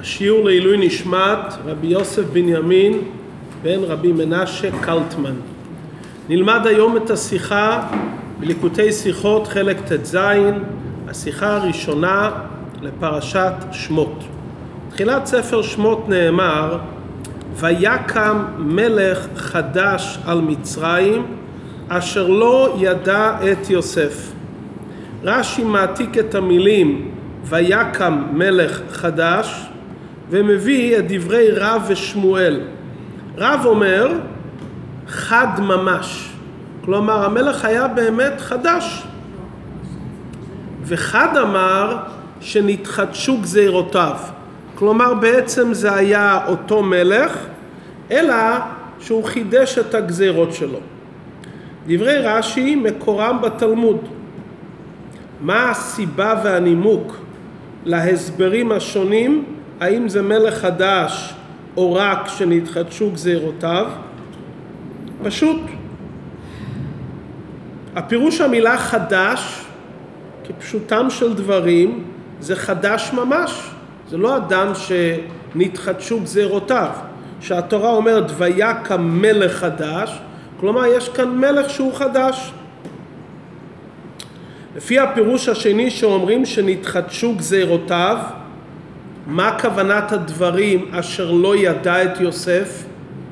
השיעור לעילוי נשמת רבי יוסף בנימין בן רבי מנשה קלטמן. נלמד היום את השיחה בליקוטי שיחות חלק ט"ז, השיחה הראשונה לפרשת שמות. תחילת ספר שמות נאמר ויקם מלך חדש על מצרים אשר לא ידע את יוסף. רש"י מעתיק את המילים ויקם מלך חדש ומביא את דברי רב ושמואל. רב אומר חד ממש, כלומר המלך היה באמת חדש. וחד אמר שנתחדשו גזירותיו, כלומר בעצם זה היה אותו מלך, אלא שהוא חידש את הגזירות שלו. דברי רש"י מקורם בתלמוד. מה הסיבה והנימוק להסברים השונים, האם זה מלך חדש או רק שנתחדשו גזירותיו? פשוט. הפירוש המילה חדש, כפשוטם של דברים, זה חדש ממש. זה לא אדם שנתחדשו גזירותיו. שהתורה אומרת ויקם חדש, כלומר יש כאן מלך שהוא חדש. לפי הפירוש השני שאומרים שנתחדשו גזירותיו, מה כוונת הדברים אשר לא ידע את יוסף?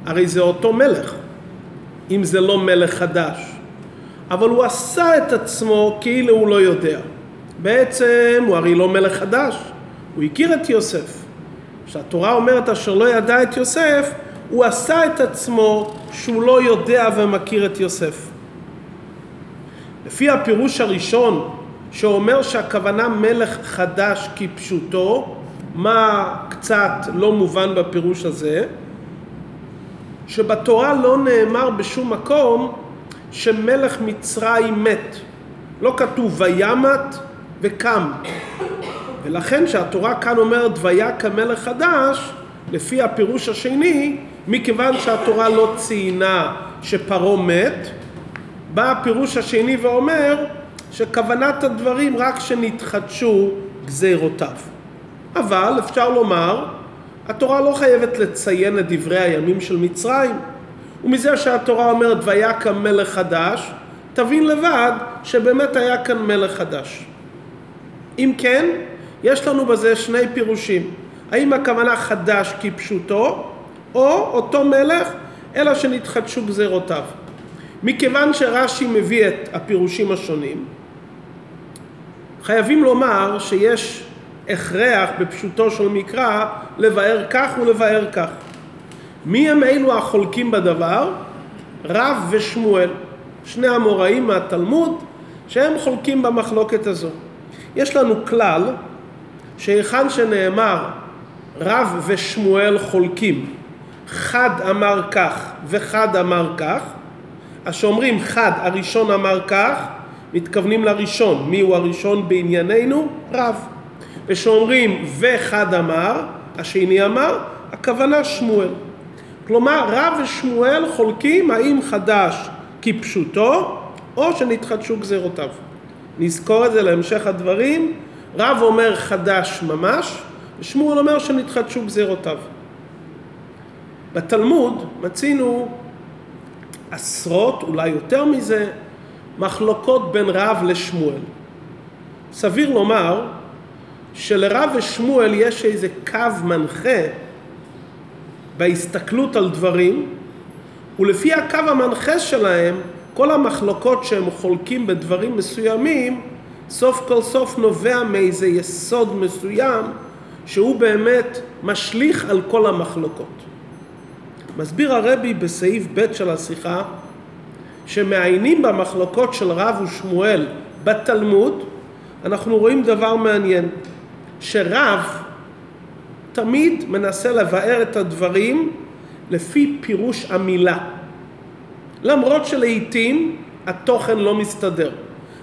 הרי זה אותו מלך, אם זה לא מלך חדש. אבל הוא עשה את עצמו כאילו הוא לא יודע. בעצם הוא הרי לא מלך חדש, הוא הכיר את יוסף. כשהתורה אומרת אשר לא ידע את יוסף, הוא עשה את עצמו שהוא לא יודע ומכיר את יוסף. לפי הפירוש הראשון שאומר שהכוונה מלך חדש כפשוטו, מה קצת לא מובן בפירוש הזה? שבתורה לא נאמר בשום מקום שמלך מצרים מת. לא כתוב וימת וקם. ולכן שהתורה כאן אומרת ויקם מלך חדש, לפי הפירוש השני, מכיוון שהתורה לא ציינה שפרעה מת, בא הפירוש השני ואומר שכוונת הדברים רק שנתחדשו גזירותיו. אבל אפשר לומר, התורה לא חייבת לציין את דברי הימים של מצרים. ומזה שהתורה אומרת ויקם מלך חדש, תבין לבד שבאמת היה כאן מלך חדש. אם כן, יש לנו בזה שני פירושים. האם הכוונה חדש כפשוטו, או אותו מלך, אלא שנתחדשו גזירותיו. מכיוון שרש"י מביא את הפירושים השונים, חייבים לומר שיש הכרח בפשוטו של מקרא לבאר כך ולבאר כך. מי הם אלו החולקים בדבר? רב ושמואל, שני המוראים מהתלמוד שהם חולקים במחלוקת הזו. יש לנו כלל שהיכן שנאמר רב ושמואל חולקים, חד אמר כך וחד אמר כך, אז שאומרים חד הראשון אמר כך, מתכוונים לראשון, מי הוא הראשון בענייננו? רב. ושאומרים וחד אמר, השני אמר, הכוונה שמואל. כלומר רב ושמואל חולקים האם חדש כפשוטו או שנתחדשו גזירותיו. נזכור את זה להמשך הדברים, רב אומר חדש ממש ושמואל אומר שנתחדשו גזירותיו. בתלמוד מצינו עשרות, אולי יותר מזה, מחלוקות בין רב לשמואל. סביר לומר שלרב ושמואל יש איזה קו מנחה בהסתכלות על דברים, ולפי הקו המנחה שלהם, כל המחלוקות שהם חולקים בדברים מסוימים, סוף כל סוף נובע מאיזה יסוד מסוים שהוא באמת משליך על כל המחלוקות. מסביר הרבי בסעיף ב' של השיחה שמעיינים במחלוקות של רב ושמואל בתלמוד, אנחנו רואים דבר מעניין, שרב תמיד מנסה לבאר את הדברים לפי פירוש המילה. למרות שלעיתים התוכן לא מסתדר,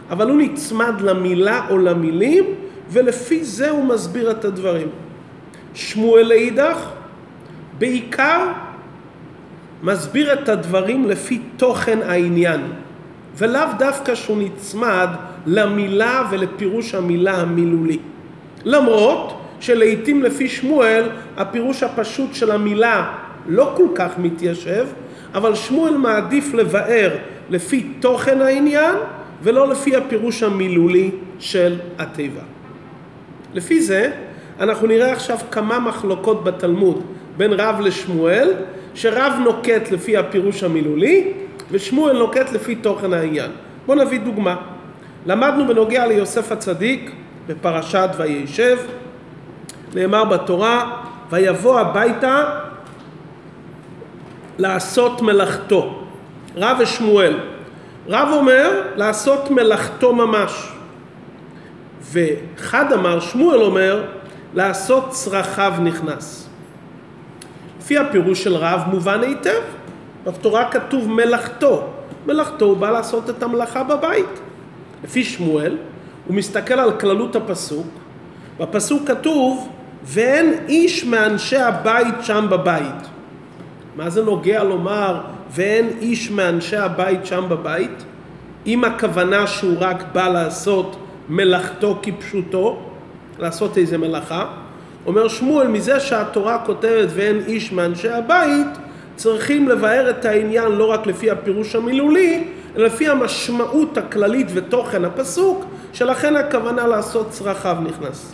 אבל הוא נצמד למילה או למילים ולפי זה הוא מסביר את הדברים. שמואל לאידך בעיקר מסביר את הדברים לפי תוכן העניין, ולאו דווקא שהוא נצמד למילה ולפירוש המילה המילולי. למרות שלעיתים לפי שמואל הפירוש הפשוט של המילה לא כל כך מתיישב, אבל שמואל מעדיף לבאר לפי תוכן העניין ולא לפי הפירוש המילולי של התיבה. לפי זה אנחנו נראה עכשיו כמה מחלוקות בתלמוד בין רב לשמואל, שרב נוקט לפי הפירוש המילולי ושמואל נוקט לפי תוכן העניין. בואו נביא דוגמה. למדנו בנוגע ליוסף הצדיק בפרשת וישב, נאמר בתורה, ויבוא הביתה לעשות מלאכתו. רב ושמואל. רב אומר לעשות מלאכתו ממש. וחד אמר, שמואל אומר, לעשות צרכיו נכנס. לפי הפירוש של רב מובן היטב, בתורה כתוב מלאכתו. מלאכתו הוא בא לעשות את המלאכה בבית. לפי שמואל, הוא מסתכל על כללות הפסוק, בפסוק כתוב ואין איש מאנשי הבית שם בבית. מה זה נוגע לומר ואין איש מאנשי הבית שם בבית? אם הכוונה שהוא רק בא לעשות מלאכתו כפשוטו, לעשות איזה מלאכה, אומר שמואל מזה שהתורה כותבת ואין איש מאנשי הבית, צריכים לבאר את העניין לא רק לפי הפירוש המילולי, אלא לפי המשמעות הכללית ותוכן הפסוק, שלכן הכוונה לעשות צרכיו נכנס.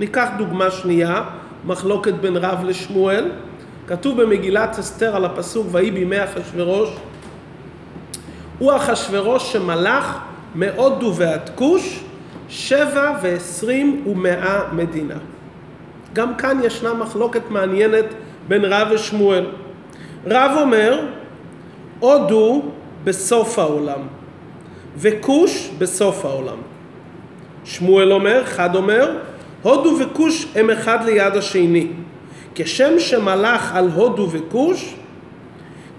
ניקח דוגמה שנייה, מחלוקת בין רב לשמואל. כתוב במגילת אסתר על הפסוק ויהי בימי אחשורוש הוא אחשורוש שמלך מהודו ועד כוש שבע ועשרים ומאה מדינה. גם כאן ישנה מחלוקת מעניינת בין רב ושמואל. רב אומר, הודו בסוף העולם, וכוש בסוף העולם. שמואל אומר, חד אומר, הודו וכוש הם אחד ליד השני. כשם שמלך על הודו וכוש,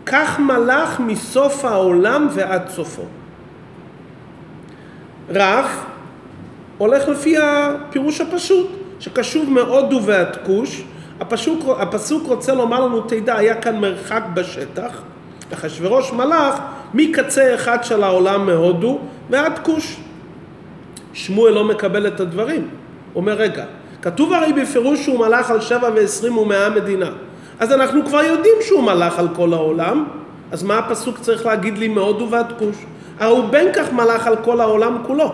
כך מלך מסוף העולם ועד סופו. רב הולך לפי הפירוש הפשוט, שקשוב מהודו ועד כוש. הפסוק, הפסוק רוצה לומר לנו, תדע, היה כאן מרחק בשטח, אחשוורוש מלך מקצה אחד של העולם מהודו ועד כוש. שמואל לא מקבל את הדברים. הוא אומר, רגע, כתוב הרי בפירוש שהוא מלך על שבע ועשרים ומאה מדינה. אז אנחנו כבר יודעים שהוא מלך על כל העולם, אז מה הפסוק צריך להגיד לי מהודו ועד כוש? הרי הוא בין כך מלך על כל העולם כולו.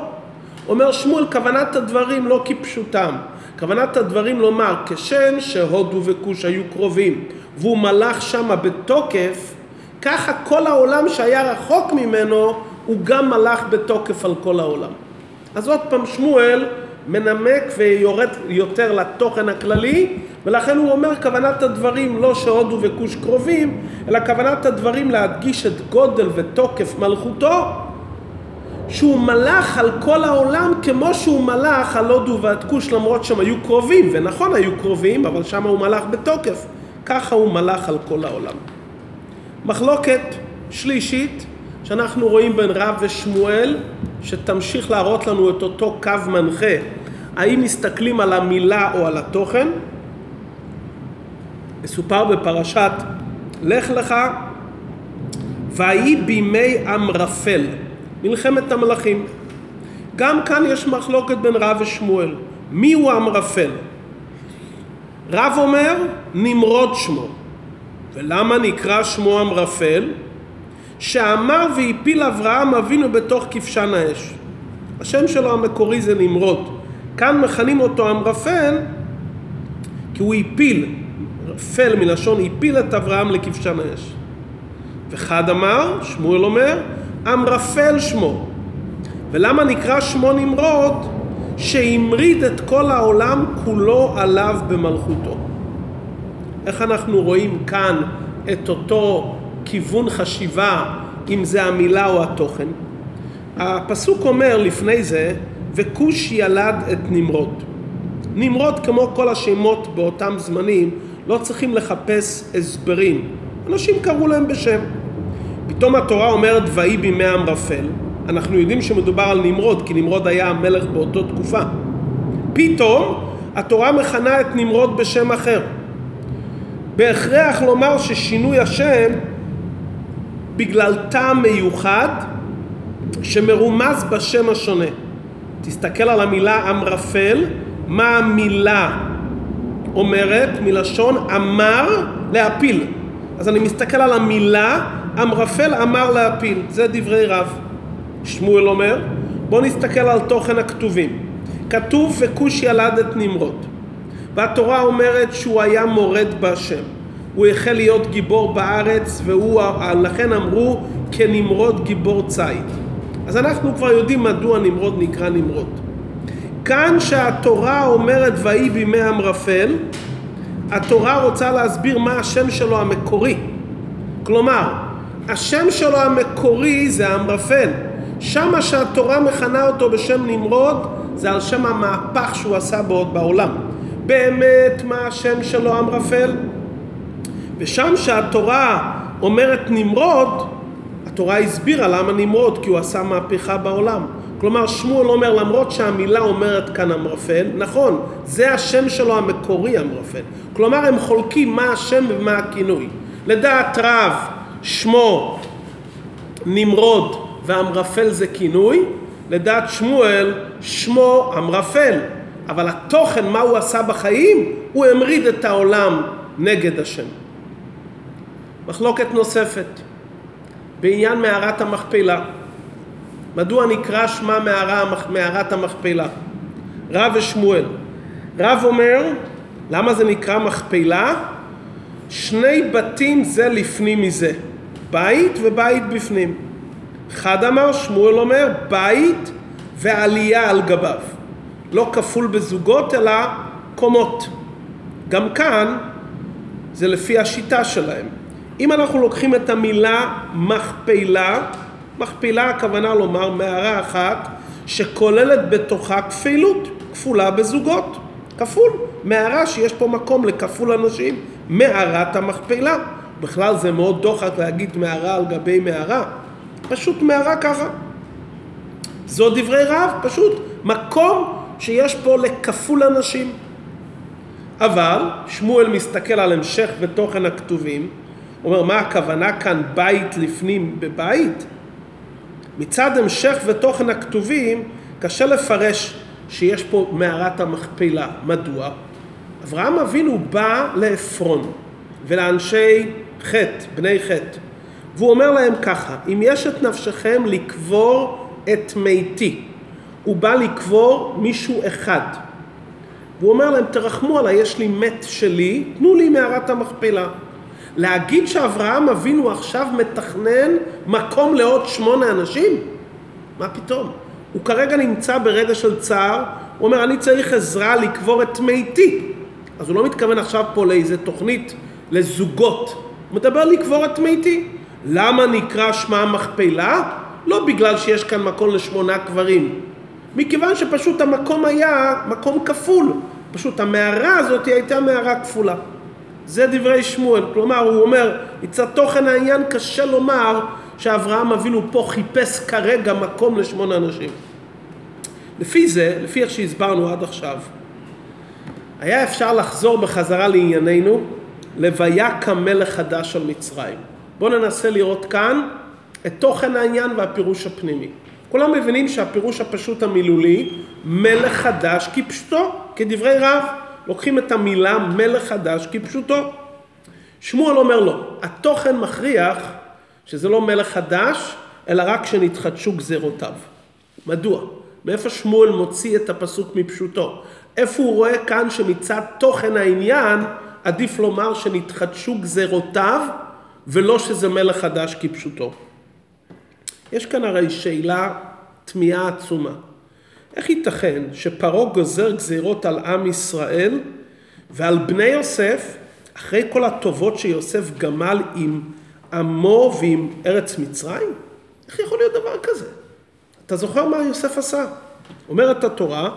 אומר שמואל, כוונת הדברים לא כפשוטם. כוונת הדברים לומר, כשם שהודו וכוש היו קרובים, והוא מלך שמה בתוקף, ככה כל העולם שהיה רחוק ממנו, הוא גם מלך בתוקף על כל העולם. אז עוד פעם שמואל מנמק ויורד יותר לתוכן הכללי, ולכן הוא אומר כוונת הדברים לא שהודו וכוש קרובים, אלא כוונת הדברים להדגיש את גודל ותוקף מלכותו, שהוא מלך על כל העולם כמו שהוא מלך על הודו ועד כוש למרות שהם היו קרובים, ונכון היו קרובים, אבל שם הוא מלך בתוקף, ככה הוא מלך על כל העולם. מחלוקת שלישית שאנחנו רואים בין רב ושמואל, שתמשיך להראות לנו את אותו קו מנחה, האם מסתכלים על המילה או על התוכן. מסופר בפרשת לך לך, ויהי בימי אמרפל, מלחמת המלכים. גם כאן יש מחלוקת בין רב ושמואל. מי הוא אמרפל? רב אומר, נמרוד שמו. ולמה נקרא שמו אמרפל? שאמר והפיל אברהם אבינו בתוך כבשן האש. השם שלו המקורי זה נמרוד. כאן מכנים אותו אמרפל כי הוא הפיל, פל מלשון הפיל את אברהם לכבשן האש. וחד אמר, שמואל אומר, אמרפל שמו. ולמה נקרא שמו נמרוד? שהמריד את כל העולם כולו עליו במלכותו. איך אנחנו רואים כאן את אותו כיוון חשיבה, אם זה המילה או התוכן? הפסוק אומר לפני זה, וכוש ילד את נמרוד. נמרוד, כמו כל השמות באותם זמנים, לא צריכים לחפש הסברים. אנשים קראו להם בשם. פתאום התורה אומרת ויהי בימי אמרפל. אנחנו יודעים שמדובר על נמרוד, כי נמרוד היה המלך באותו תקופה. פתאום התורה מכנה את נמרוד בשם אחר. בהכרח לומר ששינוי השם בגלל טעם מיוחד שמרומז בשם השונה. תסתכל על המילה אמרפל, מה המילה אומרת, מלשון אמר להפיל. אז אני מסתכל על המילה, אמרפל אמר להפיל, זה דברי רב. שמואל אומר, בואו נסתכל על תוכן הכתובים. כתוב וכוש ילד את נמרוד. והתורה אומרת שהוא היה מורד בהשם. הוא החל להיות גיבור בארץ, ולכן אמרו כנמרוד גיבור ציד. אז אנחנו כבר יודעים מדוע נמרוד נקרא נמרוד. כאן שהתורה אומרת ויהי בימי אמרפל, התורה רוצה להסביר מה השם שלו המקורי. כלומר, השם שלו המקורי זה אמרפל. שמה שהתורה מכנה אותו בשם נמרוד, זה על שם המהפך שהוא עשה בעולם. באמת מה השם שלו אמרפל? ושם שהתורה אומרת נמרוד, התורה הסבירה למה נמרוד, כי הוא עשה מהפכה בעולם. כלומר, שמואל אומר, למרות שהמילה אומרת כאן אמרפל, נכון, זה השם שלו המקורי אמרפל. כלומר, הם חולקים מה השם ומה הכינוי. לדעת רב, שמו נמרוד ואמרפל זה כינוי, לדעת שמואל, שמו אמרפל. אבל התוכן, מה הוא עשה בחיים, הוא המריד את העולם נגד השם. מחלוקת נוספת, בעניין מערת המכפלה. מדוע נקרא שמה מערה, מערת המכפלה? רב ושמואל. רב אומר, למה זה נקרא מכפלה? שני בתים זה לפנים מזה, בית ובית בפנים. אחד אמר, שמואל אומר, בית ועלייה על גביו. לא כפול בזוגות אלא קומות. גם כאן זה לפי השיטה שלהם. אם אנחנו לוקחים את המילה מכפלה, מכפלה הכוונה לומר מערה אחת שכוללת בתוכה כפילות, כפולה בזוגות, כפול, מערה שיש פה מקום לכפול אנשים, מערת המכפלה. בכלל זה מאוד דוחק להגיד מערה על גבי מערה, פשוט מערה ככה. זו דברי רב, פשוט מקום שיש פה לכפול אנשים. אבל שמואל מסתכל על המשך ותוכן הכתובים, אומר מה הכוונה כאן בית לפנים בבית? מצד המשך ותוכן הכתובים קשה לפרש שיש פה מערת המכפלה. מדוע? אברהם אבינו בא לעפרון ולאנשי חטא, בני חטא, והוא אומר להם ככה, אם יש את נפשכם לקבור את מיתי, הוא בא לקבור מישהו אחד. והוא אומר להם, תרחמו עליי, יש לי מת שלי, תנו לי מערת המכפלה. להגיד שאברהם אבינו עכשיו מתכנן מקום לעוד שמונה אנשים? מה פתאום? הוא כרגע נמצא ברגע של צער, הוא אומר, אני צריך עזרה לקבור את מיתי. אז הוא לא מתכוון עכשיו פה לאיזה תוכנית לזוגות, הוא מדבר לקבור את מיתי. למה נקרא שמה מכפלה? לא בגלל שיש כאן מקום לשמונה קברים, מכיוון שפשוט המקום היה מקום כפול, פשוט המערה הזאת הייתה מערה כפולה. זה דברי שמואל, כלומר הוא אומר, מצד תוכן העניין קשה לומר שאברהם אבינו פה חיפש כרגע מקום לשמונה אנשים. לפי זה, לפי איך שהסברנו עד עכשיו, היה אפשר לחזור בחזרה לענייננו, לויקם מלך חדש על מצרים. בואו ננסה לראות כאן את תוכן העניין והפירוש הפנימי. כולם מבינים שהפירוש הפשוט המילולי, מלך חדש כפשוטו, כדברי רב. לוקחים את המילה מלך חדש כפשוטו. שמואל אומר לו, התוכן מכריח שזה לא מלך חדש, אלא רק שנתחדשו גזירותיו. מדוע? מאיפה שמואל מוציא את הפסוק מפשוטו? איפה הוא רואה כאן שמצד תוכן העניין עדיף לומר שנתחדשו גזירותיו ולא שזה מלך חדש כפשוטו? יש כאן הרי שאלה, תמיהה עצומה. איך ייתכן שפרעה גוזר גזירות על עם ישראל ועל בני יוסף, אחרי כל הטובות שיוסף גמל עם עמו ועם ארץ מצרים? איך יכול להיות דבר כזה? אתה זוכר מה יוסף עשה? אומרת התורה,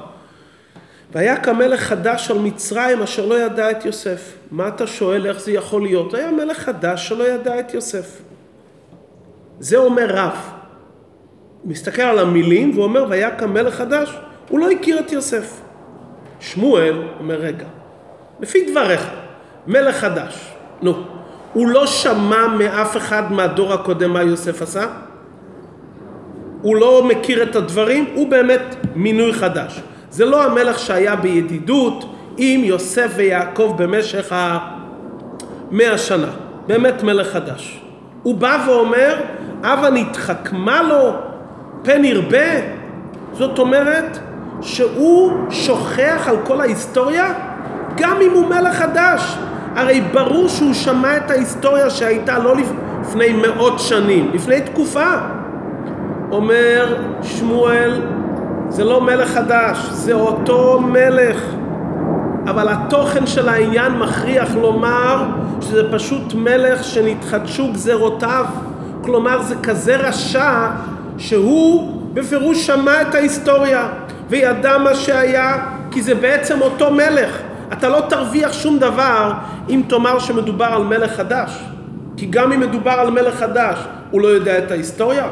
והיה כמלך חדש על מצרים אשר לא ידע את יוסף. מה אתה שואל איך זה יכול להיות? היה מלך חדש שלא ידע את יוסף. זה אומר רב. מסתכל על המילים ואומר והיה קם מלך חדש, הוא לא הכיר את יוסף. שמואל אומר רגע, לפי דבריך, מלך חדש, נו, הוא לא שמע מאף אחד מהדור הקודם מה יוסף עשה? הוא לא מכיר את הדברים, הוא באמת מינוי חדש. זה לא המלך שהיה בידידות עם יוסף ויעקב במשך המאה שנה. באמת מלך חדש. הוא בא ואומר, הבה נתחכמה לו פן ירבה. זאת אומרת שהוא שוכח על כל ההיסטוריה גם אם הוא מלך חדש. הרי ברור שהוא שמע את ההיסטוריה שהייתה לא לפני מאות שנים, לפני תקופה. אומר שמואל, זה לא מלך חדש, זה אותו מלך. אבל התוכן של העניין מכריח לומר שזה פשוט מלך שנתחדשו גזרותיו. כלומר זה כזה רשע שהוא בפירוש שמע את ההיסטוריה וידע מה שהיה כי זה בעצם אותו מלך. אתה לא תרוויח שום דבר אם תאמר שמדובר על מלך חדש. כי גם אם מדובר על מלך חדש, הוא לא יודע את ההיסטוריה.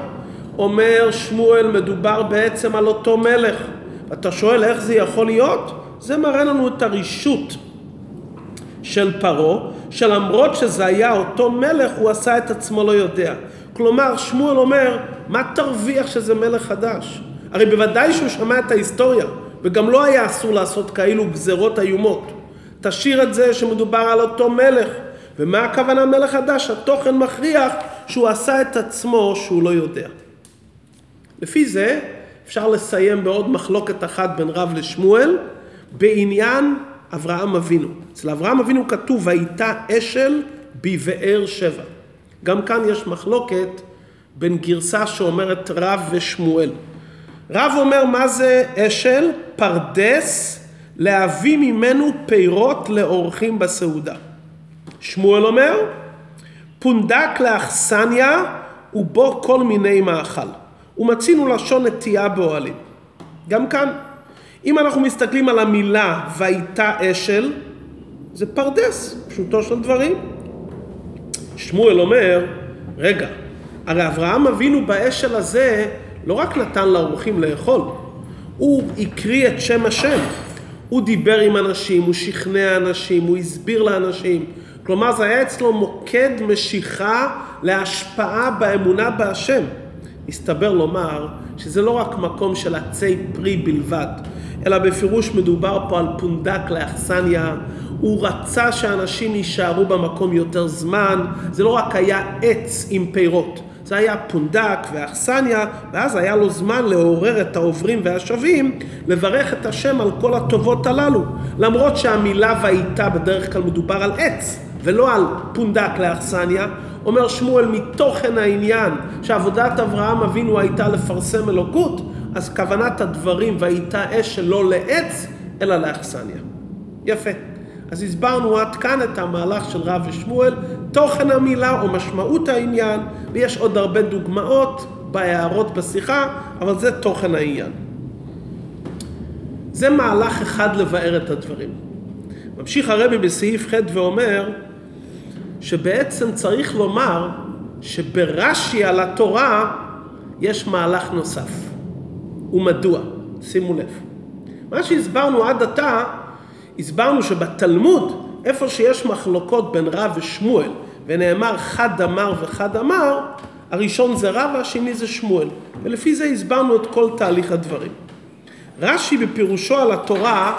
אומר שמואל, מדובר בעצם על אותו מלך. אתה שואל איך זה יכול להיות? זה מראה לנו את הרישות של פרעה, שלמרות שזה היה אותו מלך, הוא עשה את עצמו לא יודע. כלומר, שמואל אומר, מה תרוויח שזה מלך חדש? הרי בוודאי שהוא שמע את ההיסטוריה, וגם לא היה אסור לעשות כאילו גזרות איומות. תשאיר את זה שמדובר על אותו מלך. ומה הכוונה מלך חדש? התוכן מכריח שהוא עשה את עצמו שהוא לא יודע. לפי זה אפשר לסיים בעוד מחלוקת אחת בין רב לשמואל בעניין אברהם אבינו. אצל אברהם אבינו כתוב והייתה אשל בבאר שבע. גם כאן יש מחלוקת בין גרסה שאומרת רב ושמואל. רב אומר מה זה אשל? פרדס להביא ממנו פירות לאורחים בסעודה. שמואל אומר פונדק לאכסניה ובו כל מיני מאכל. ומצינו לשון נטייה באוהלים. גם כאן, אם אנחנו מסתכלים על המילה והייתה אשל, זה פרדס, פשוטו של דברים. שמואל אומר, רגע, הרי אברהם אבינו באשל הזה לא רק נתן לאורחים לאכול, הוא הקריא את שם השם. הוא דיבר עם אנשים, הוא שכנע אנשים, הוא הסביר לאנשים. כלומר זה היה אצלו מוקד משיכה להשפעה באמונה בהשם. מסתבר לומר שזה לא רק מקום של עצי פרי בלבד, אלא בפירוש מדובר פה על פונדק לאכסניה. הוא רצה שאנשים יישארו במקום יותר זמן, זה לא רק היה עץ עם פירות. זה היה פונדק ואכסניה, ואז היה לו זמן לעורר את העוברים והשבים, לברך את השם על כל הטובות הללו. למרות שהמילה והייתה בדרך כלל מדובר על עץ, ולא על פונדק לאכסניה, אומר שמואל מתוכן העניין שעבודת אברהם אבינו הייתה לפרסם אלוקות, אז כוונת הדברים והייתה אש שלא לעץ, אלא לאכסניה. יפה. אז הסברנו עד כאן את המהלך של רב ושמואל, תוכן המילה או משמעות העניין, ויש עוד הרבה דוגמאות בהערות בשיחה, אבל זה תוכן העניין. זה מהלך אחד לבאר את הדברים. ממשיך הרבי בסעיף ח' ואומר שבעצם צריך לומר שברש"י על התורה יש מהלך נוסף. ומדוע? שימו לב. מה שהסברנו עד עתה הסברנו שבתלמוד, איפה שיש מחלוקות בין רב ושמואל, ונאמר חד אמר וחד אמר, הראשון זה רב והשני זה שמואל. ולפי זה הסברנו את כל תהליך הדברים. רש"י בפירושו על התורה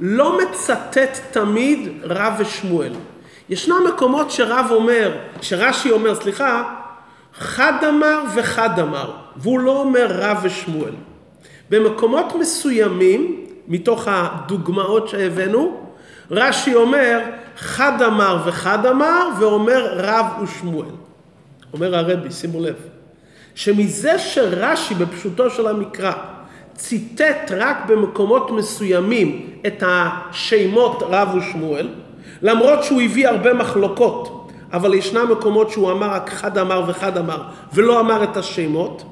לא מצטט תמיד רב ושמואל. ישנם מקומות שרב אומר, שרש"י אומר, סליחה, חד אמר וחד אמר, והוא לא אומר רב ושמואל. במקומות מסוימים מתוך הדוגמאות שהבאנו, רש"י אומר חד אמר וחד אמר ואומר רב ושמואל. אומר הרבי, שימו לב, שמזה שרש"י בפשוטו של המקרא ציטט רק במקומות מסוימים את השמות רב ושמואל, למרות שהוא הביא הרבה מחלוקות, אבל ישנם מקומות שהוא אמר רק חד אמר וחד אמר ולא אמר את השמות,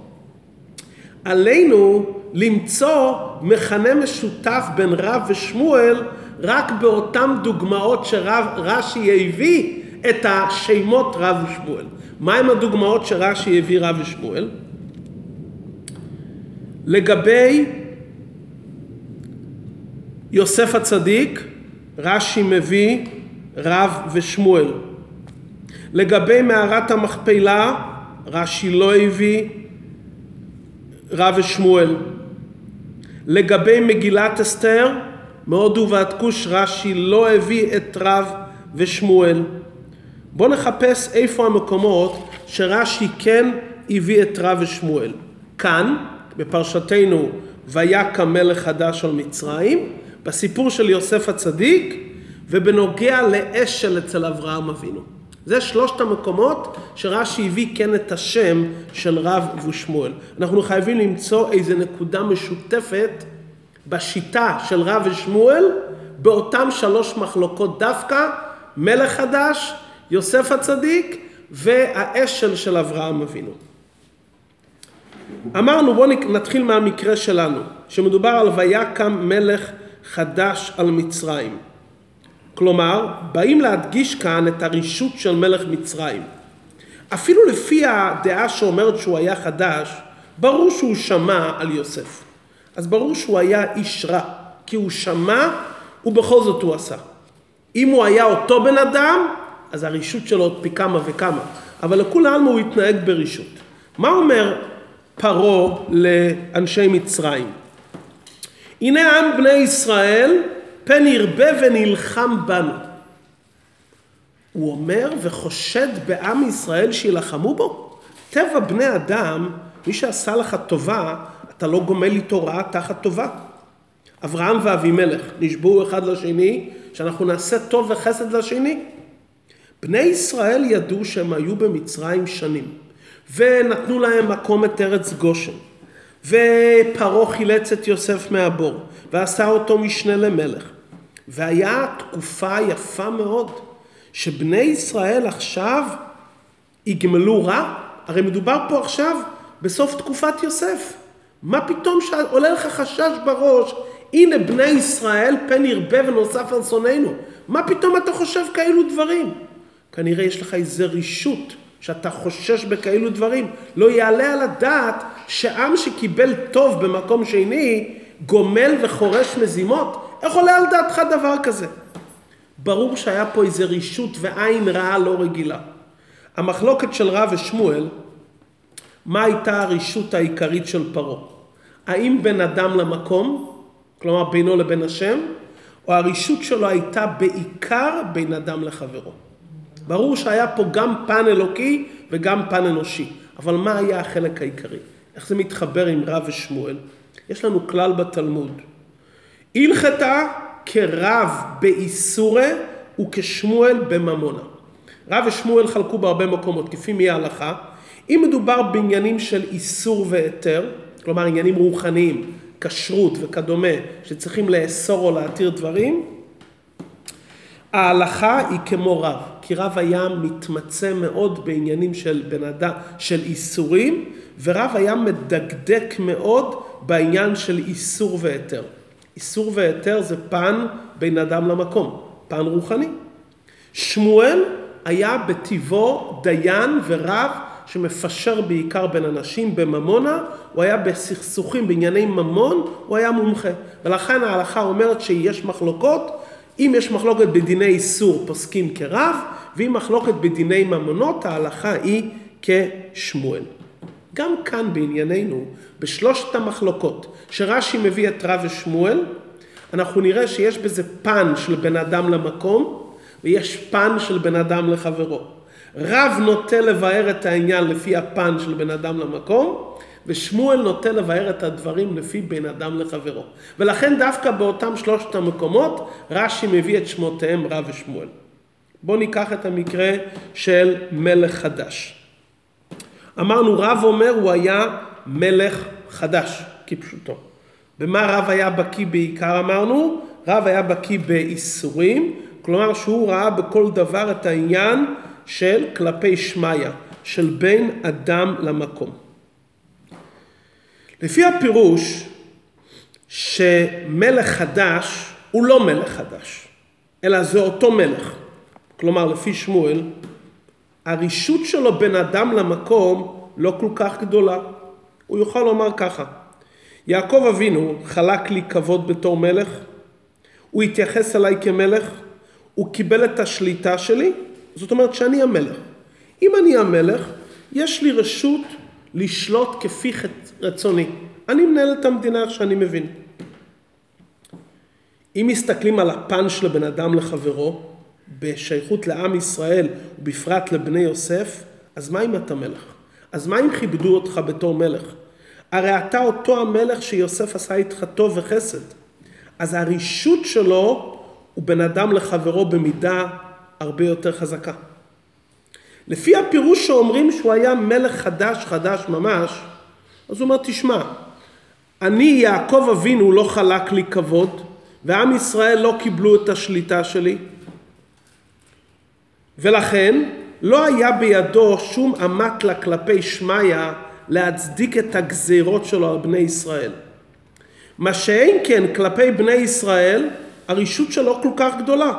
עלינו למצוא מכנה משותף בין רב ושמואל רק באותן דוגמאות שרש"י הביא את השמות רב ושמואל. מהם הדוגמאות שרש"י הביא רב ושמואל? לגבי יוסף הצדיק, רש"י מביא רב ושמואל. לגבי מערת המכפלה, רש"י לא הביא רב ושמואל. לגבי מגילת אסתר, מהודו ועד כוש רש"י לא הביא את רב ושמואל. בואו נחפש איפה המקומות שרש"י כן הביא את רב ושמואל. כאן, בפרשתנו, ויקם מלך חדש על מצרים, בסיפור של יוסף הצדיק, ובנוגע לאשל אצל אברהם אבינו. זה שלושת המקומות שרש"י הביא כן את השם של רב ושמואל. אנחנו חייבים למצוא איזה נקודה משותפת בשיטה של רב ושמואל, באותם שלוש מחלוקות דווקא, מלך חדש, יוסף הצדיק והאשל של אברהם אבינו. אמרנו בואו נתחיל מהמקרה שלנו, שמדובר על ויקם מלך חדש על מצרים. כלומר, באים להדגיש כאן את הרישות של מלך מצרים. אפילו לפי הדעה שאומרת שהוא היה חדש, ברור שהוא שמע על יוסף. אז ברור שהוא היה איש רע, כי הוא שמע ובכל זאת הוא עשה. אם הוא היה אותו בן אדם, אז הרישות שלו עוד פי כמה וכמה. אבל לכולי עלמא הוא התנהג ברישות. מה אומר פרעה לאנשי מצרים? הנה עם בני ישראל פן ירבה ונלחם בנו. הוא אומר וחושד בעם ישראל שילחמו בו? טבע בני אדם, מי שעשה לך טובה, אתה לא גומל איתו רעה תחת טובה. אברהם ואבימלך נשבעו אחד לשני שאנחנו נעשה טוב וחסד לשני. בני ישראל ידעו שהם היו במצרים שנים ונתנו להם מקום את ארץ גושן ופרעה חילץ את יוסף מהבור ועשה אותו משנה למלך והיה תקופה יפה מאוד שבני ישראל עכשיו יגמלו רע, הרי מדובר פה עכשיו בסוף תקופת יוסף. מה פתאום שעולה לך חשש בראש, הנה בני ישראל פן ירבה ונוסף על שונאינו. מה פתאום אתה חושב כאלו דברים? כנראה יש לך איזה רישות שאתה חושש בכאלו דברים. לא יעלה על הדעת שעם שקיבל טוב במקום שני, גומל וחורש מזימות. איך עולה על דעתך דבר כזה? ברור שהיה פה איזה רישות ועין רעה לא רגילה. המחלוקת של רב ושמואל, מה הייתה הרישות העיקרית של פרעה? האם בין אדם למקום, כלומר בינו לבין השם, או הרישות שלו הייתה בעיקר בין אדם לחברו? ברור שהיה פה גם פן אלוקי וגם פן אנושי, אבל מה היה החלק העיקרי? איך זה מתחבר עם רב ושמואל? יש לנו כלל בתלמוד. הלכתה כרב באיסורי וכשמואל בממונה. רב ושמואל חלקו בהרבה מקומות, כפי מי ההלכה. אם מדובר בעניינים של איסור והיתר, כלומר עניינים רוחניים, כשרות וכדומה, שצריכים לאסור או להתיר דברים, ההלכה היא כמו רב, כי רב היה מתמצא מאוד בעניינים של בן אדם, של איסורים, ורב היה מדקדק מאוד בעניין של איסור והיתר. איסור והיתר זה פן בין אדם למקום, פן רוחני. שמואל היה בטבעו דיין ורב שמפשר בעיקר בין אנשים בממונה, הוא היה בסכסוכים בענייני ממון, הוא היה מומחה. ולכן ההלכה אומרת שיש מחלוקות, אם יש מחלוקת בדיני איסור פוסקים כרב, ואם מחלוקת בדיני ממונות ההלכה היא כשמואל. גם כאן בענייננו, בשלושת המחלוקות, שרש"י מביא את רב ושמואל, אנחנו נראה שיש בזה פן של בן אדם למקום, ויש פן של בן אדם לחברו. רב נוטה לבאר את העניין לפי הפן של בן אדם למקום, ושמואל נוטה לבאר את הדברים לפי בן אדם לחברו. ולכן דווקא באותם שלושת המקומות, רש"י מביא את שמותיהם רב ושמואל. בואו ניקח את המקרה של מלך חדש. אמרנו רב אומר הוא היה מלך חדש, כפשוטו. במה רב היה בקיא בעיקר אמרנו? רב היה בקיא באיסורים, כלומר שהוא ראה בכל דבר את העניין של כלפי שמיא, של בין אדם למקום. לפי הפירוש שמלך חדש הוא לא מלך חדש, אלא זה אותו מלך. כלומר, לפי שמואל, הרישות שלו בין אדם למקום לא כל כך גדולה. הוא יוכל לומר ככה, יעקב אבינו חלק לי כבוד בתור מלך, הוא התייחס אליי כמלך, הוא קיבל את השליטה שלי, זאת אומרת שאני המלך. אם אני המלך, יש לי רשות לשלוט כפי רצוני. אני מנהל את המדינה איך שאני מבין. אם מסתכלים על הפן של הבן אדם לחברו, בשייכות לעם ישראל, ובפרט לבני יוסף, אז מה אם אתה מלך? אז מה אם כיבדו אותך בתור מלך? הרי אתה אותו המלך שיוסף עשה איתך טוב וחסד. אז הרישות שלו הוא בן אדם לחברו במידה הרבה יותר חזקה. לפי הפירוש שאומרים שהוא היה מלך חדש חדש ממש, אז הוא אומר, תשמע, אני יעקב אבינו לא חלק לי כבוד, ועם ישראל לא קיבלו את השליטה שלי, ולכן לא היה בידו שום אמתלה כלפי שמיא להצדיק את הגזירות שלו על בני ישראל. מה שאין כן כלפי בני ישראל, הרישות שלו כל כך גדולה.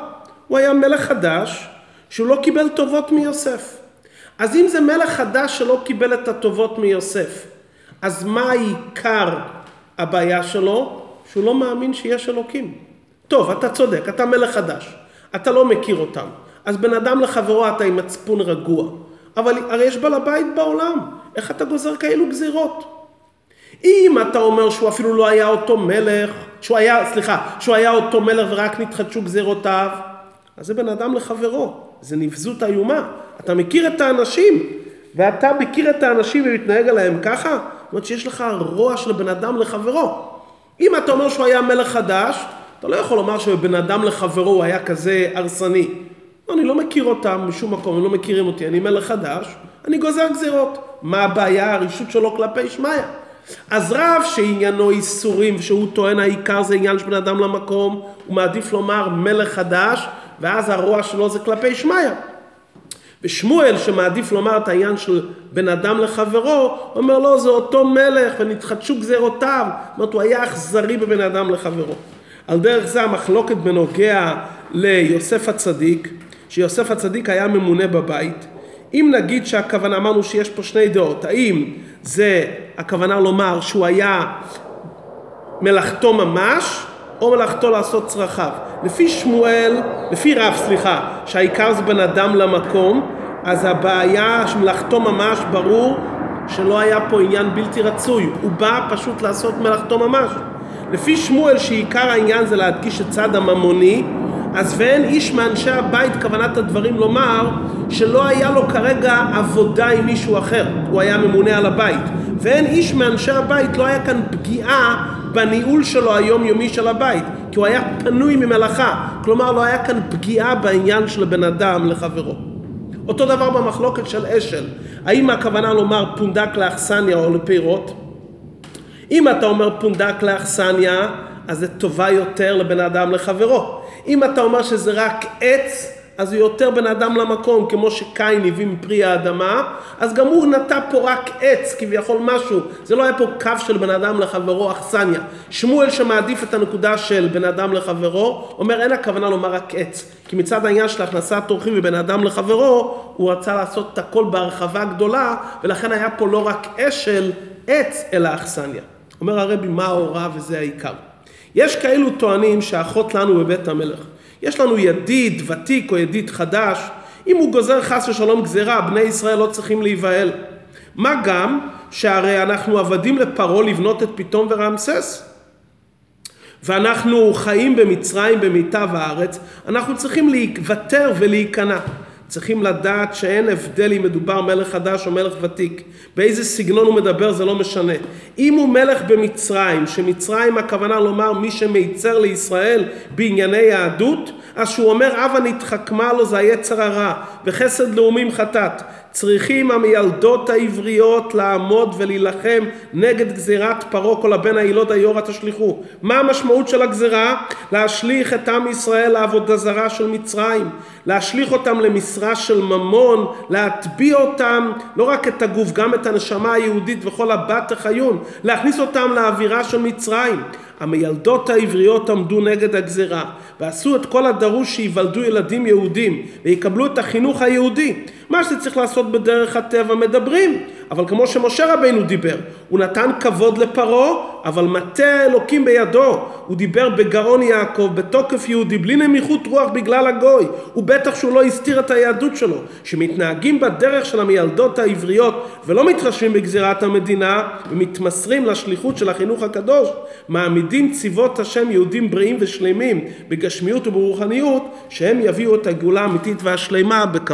הוא היה מלך חדש שהוא לא קיבל טובות מיוסף. אז אם זה מלך חדש שלא קיבל את הטובות מיוסף, אז מה העיקר הבעיה שלו? שהוא לא מאמין שיש אלוקים. טוב, אתה צודק, אתה מלך חדש, אתה לא מכיר אותם. אז בן אדם לחברו אתה עם מצפון רגוע. אבל הרי יש בעל הבית בעולם, איך אתה גוזר כאלו גזירות? אם אתה אומר שהוא אפילו לא היה אותו מלך, שהוא היה, סליחה, שהוא היה אותו מלך ורק נתחדשו גזירותיו, אז זה בן אדם לחברו, זה נבזות איומה. אתה מכיר את האנשים, ואתה מכיר את האנשים ומתנהג עליהם ככה? זאת אומרת שיש לך רוע של בן אדם לחברו. אם אתה אומר שהוא היה מלך חדש, אתה לא יכול לומר שבן אדם לחברו הוא היה כזה הרסני. לא, אני לא מכיר אותם משום מקום, הם לא מכירים אותי, אני מלך חדש, אני גוזר גזירות. מה הבעיה, הרשות שלו כלפי שמיא? אז רב שעניינו איסורים, שהוא טוען העיקר זה עניין של בן אדם למקום, הוא מעדיף לומר מלך חדש, ואז הרוע שלו זה כלפי שמיא. ושמואל שמעדיף לומר את העניין של בן אדם לחברו, אומר לו זה אותו מלך ונתחדשו גזירותיו, זאת אומרת הוא היה אכזרי בבן אדם לחברו. על דרך זה המחלוקת בנוגע ליוסף הצדיק, שיוסף הצדיק היה ממונה בבית. אם נגיד שהכוונה, אמרנו שיש פה שני דעות, האם זה הכוונה לומר שהוא היה מלאכתו ממש, או מלאכתו לעשות צרכיו. לפי שמואל, לפי רב, סליחה, שהעיקר זה בן אדם למקום, אז הבעיה שמלאכתו ממש ברור שלא היה פה עניין בלתי רצוי, הוא בא פשוט לעשות מלאכתו ממש. לפי שמואל שעיקר העניין זה להדגיש את צד הממוני, אז ואין איש מאנשי הבית כוונת הדברים לומר שלא היה לו כרגע עבודה עם מישהו אחר, הוא היה ממונה על הבית. ואין איש מאנשי הבית, לא היה כאן פגיעה בניהול שלו היומיומי של הבית, כי הוא היה פנוי ממלאכה, כלומר לא היה כאן פגיעה בעניין של בן אדם לחברו. אותו דבר במחלוקת של אשל, האם הכוונה לומר פונדק לאכסניה או לפירות? אם אתה אומר פונדק לאכסניה, אז זה טובה יותר לבן אדם לחברו. אם אתה אומר שזה רק עץ, אז הוא יותר בן אדם למקום, כמו שקין הביא מפרי האדמה, אז גם הוא נטע פה רק עץ, כביכול משהו. זה לא היה פה קו של בן אדם לחברו, אכסניה. שמואל שמעדיף את הנקודה של בן אדם לחברו, אומר אין הכוונה לומר רק עץ. כי מצד העניין של הכנסת אורחים מבן אדם לחברו, הוא רצה לעשות את הכל בהרחבה גדולה, ולכן היה פה לא רק אשל, עץ, אלא אכסניה. אומר הרבי, מה ההוראה וזה העיקר. יש כאלו טוענים שאחות לנו בבית המלך. יש לנו ידיד ותיק או ידיד חדש, אם הוא גוזר חס ושלום גזירה, בני ישראל לא צריכים להיבהל. מה גם שהרי אנחנו עבדים לפרעה לבנות את פתאום ורעמסס. ואנחנו חיים במצרים במיטב הארץ, אנחנו צריכים לוותר ולהיכנע. צריכים לדעת שאין הבדל אם מדובר מלך חדש או מלך ותיק. באיזה סגנון הוא מדבר זה לא משנה. אם הוא מלך במצרים, שמצרים הכוונה לומר מי שמיצר לישראל בענייני יהדות, אז שהוא אומר הבה נתחכמה לו זה היצר הרע, וחסד לאומים חטאת. צריכים המילדות העבריות לעמוד ולהילחם נגד גזירת פרעה כל הבן הילות היורה תשליכו. מה המשמעות של הגזירה? להשליך את עם ישראל לעבודה זרה של מצרים, להשליך אותם למשרה של ממון, להטביע אותם, לא רק את הגוף, גם את הנשמה היהודית וכל הבת החיון, להכניס אותם לאווירה של מצרים. המילדות העבריות עמדו נגד הגזירה ועשו את כל הדרוש שייוולדו ילדים יהודים ויקבלו את החינוך היהודי. מה שצריך לעשות בדרך הטבע מדברים, אבל כמו שמשה רבינו דיבר, הוא נתן כבוד לפרעה, אבל מטה האלוקים בידו. הוא דיבר בגאון יעקב, בתוקף יהודי, בלי נמיכות רוח בגלל הגוי. הוא בטח שהוא לא הסתיר את היהדות שלו. שמתנהגים בדרך של המילדות העבריות ולא מתחשבים בגזירת המדינה ומתמסרים לשליחות של החינוך הקדוש, מעמידים צבאות השם יהודים בריאים ושלמים בגשמיות וברוחניות, שהם יביאו את הגאולה האמיתית והשלמה בקרוב.